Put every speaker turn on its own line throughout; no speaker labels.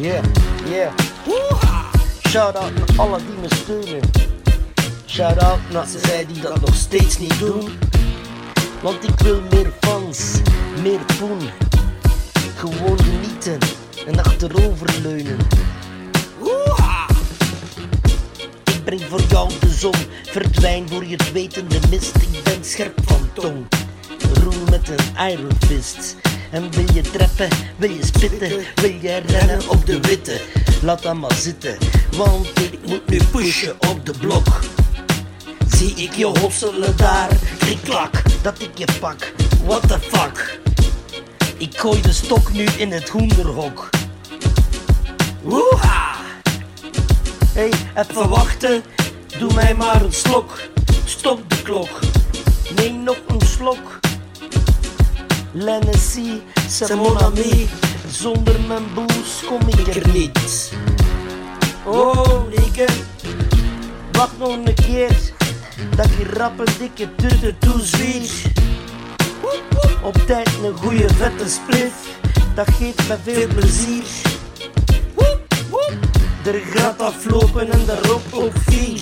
Yeah, yeah. Shout out naar alle die me steunen. Shout out naar zij die dat nog steeds niet doen. Want ik wil meer fans, meer poen. Gewoon genieten en achteroverleunen. Ik breng voor jou de zon, verdwijn voor je het weten de mist. Ik ben scherp van tong, roel met een iron fist. En wil je treppen, wil je spitten, wil je rennen op de witte? Laat dat maar zitten, want ik moet nu pushen op de blok. Zie ik je hosselen daar, klak, dat ik je pak, what the fuck? Ik gooi de stok nu in het hoenderhok. Woeha! Hey, even wachten, doe mij maar een slok. Stop de klok, neem nog een slok. L'Hennessy, c'est mon ami. Zonder mijn boes kom ik er niet. Oh, nigga, wacht nog een keer. Dat je rap een dikke turte toezwier. Op tijd een goede vette splif, dat geeft me veel plezier. Er gaat aflopen en daarop ook vier.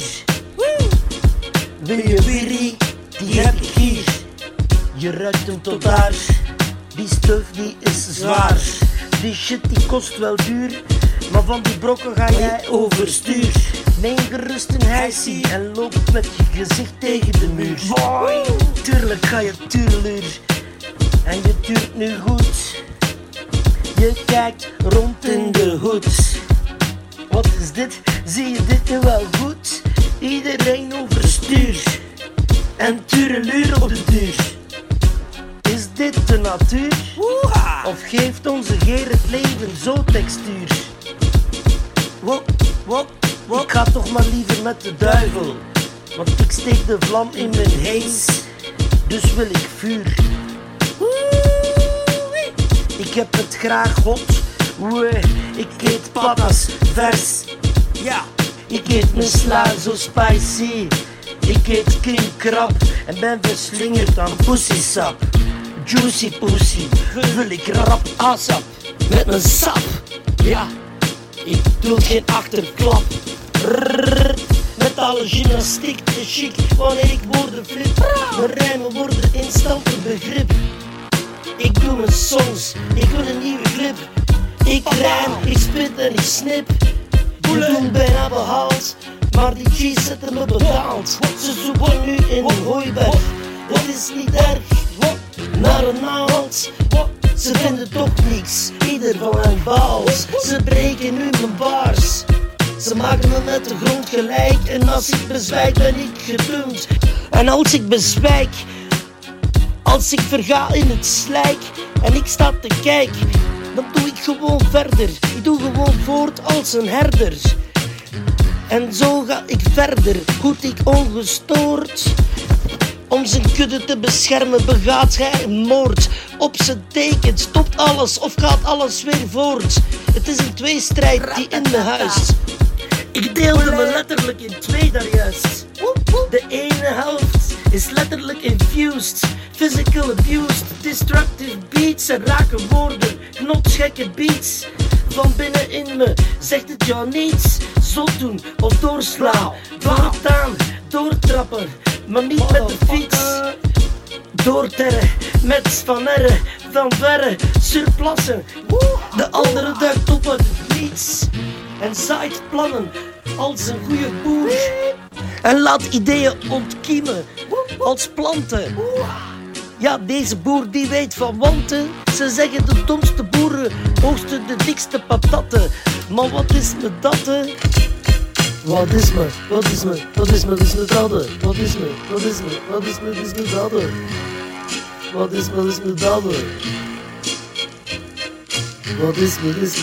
Wil je wiri, die heb ik. Je ruikt hem tot daar, die stuf die is zwaar. Die shit die kost wel duur, maar van die brokken ga jij overstuur. Neem gerust een hijsie en loop met je gezicht tegen de muur. Tuurlijk ga je tureluur, en je tuurt nu goed. Je kijkt rond in de hoed. Wat is dit? Zie je dit nu wel goed? Iedereen overstuur en tureluur op de duur. Is dit de natuur? Of geeft onze geer het leven zo textuur? Wop, wop, wop. Ik ga toch maar liever met de duivel. Want ik steek de vlam in mijn hees. Dus wil ik vuur. Ik heb het graag hot. Oeh, ik eet patas vers. Ja, ik eet mijn sla zo spicy. Ik eet king krab en ben verslingerd aan pussysap. Juicy pussy, vul ik rap asap met mijn sap. Ja, ik doe geen achterklap. Rrrr, met alle gymnastiek te chic wanneer ik woorden flip. Mijn rijmen worden instant een begrip. Ik doe mijn songs, ik wil een nieuwe clip. Ik rijm, ik spit en ik snip. Je doel bijna behaald, maar die cheese zetten me betaald. Ze zoeken nu in een hooiberg, dat is niet erg. Naar een naald, ze vinden toch niks, ieder van hen baalt. Ze breken nu mijn baars. Ze maken me met de grond gelijk en als ik bezwijk ben ik gedumpt. En als ik bezwijk, als ik verga in het slijk en ik sta te kijken, dan doe ik gewoon verder. Ik doe gewoon voort als een herder. En zo ga ik verder, goed ik ongestoord. Om zijn kudde te beschermen begaat hij een moord. Op zijn teken stopt alles of gaat alles weer voort. Het is een tweestrijd die in me huist. Ik deelde me letterlijk in twee daarjuist. De ene helft is letterlijk infused. Physical abused, destructive beats en rake woorden, knotsgekke beats. Van binnen in me zegt het jou niets. Zot doen of doorslaan, voortaan, doortrappen, maar niet met de fiets. Doorterren met Van Erre, van verre, surplassen. De andere duikt op het niets en zaait plannen als een goede boer. En laat ideeën ontkiemen als planten. Ja, deze boer die weet van wanten. Ze zeggen de domste boeren oogsten de dikste patatten. Maar wat is me dat? hè? Wat is me, wat is me, wat is me, wat is me dat? hè? Wat is me, wat is me, wat is me, wat is me dat? hè? Wat is me, wat is me dat? hè? Wat is me, wat is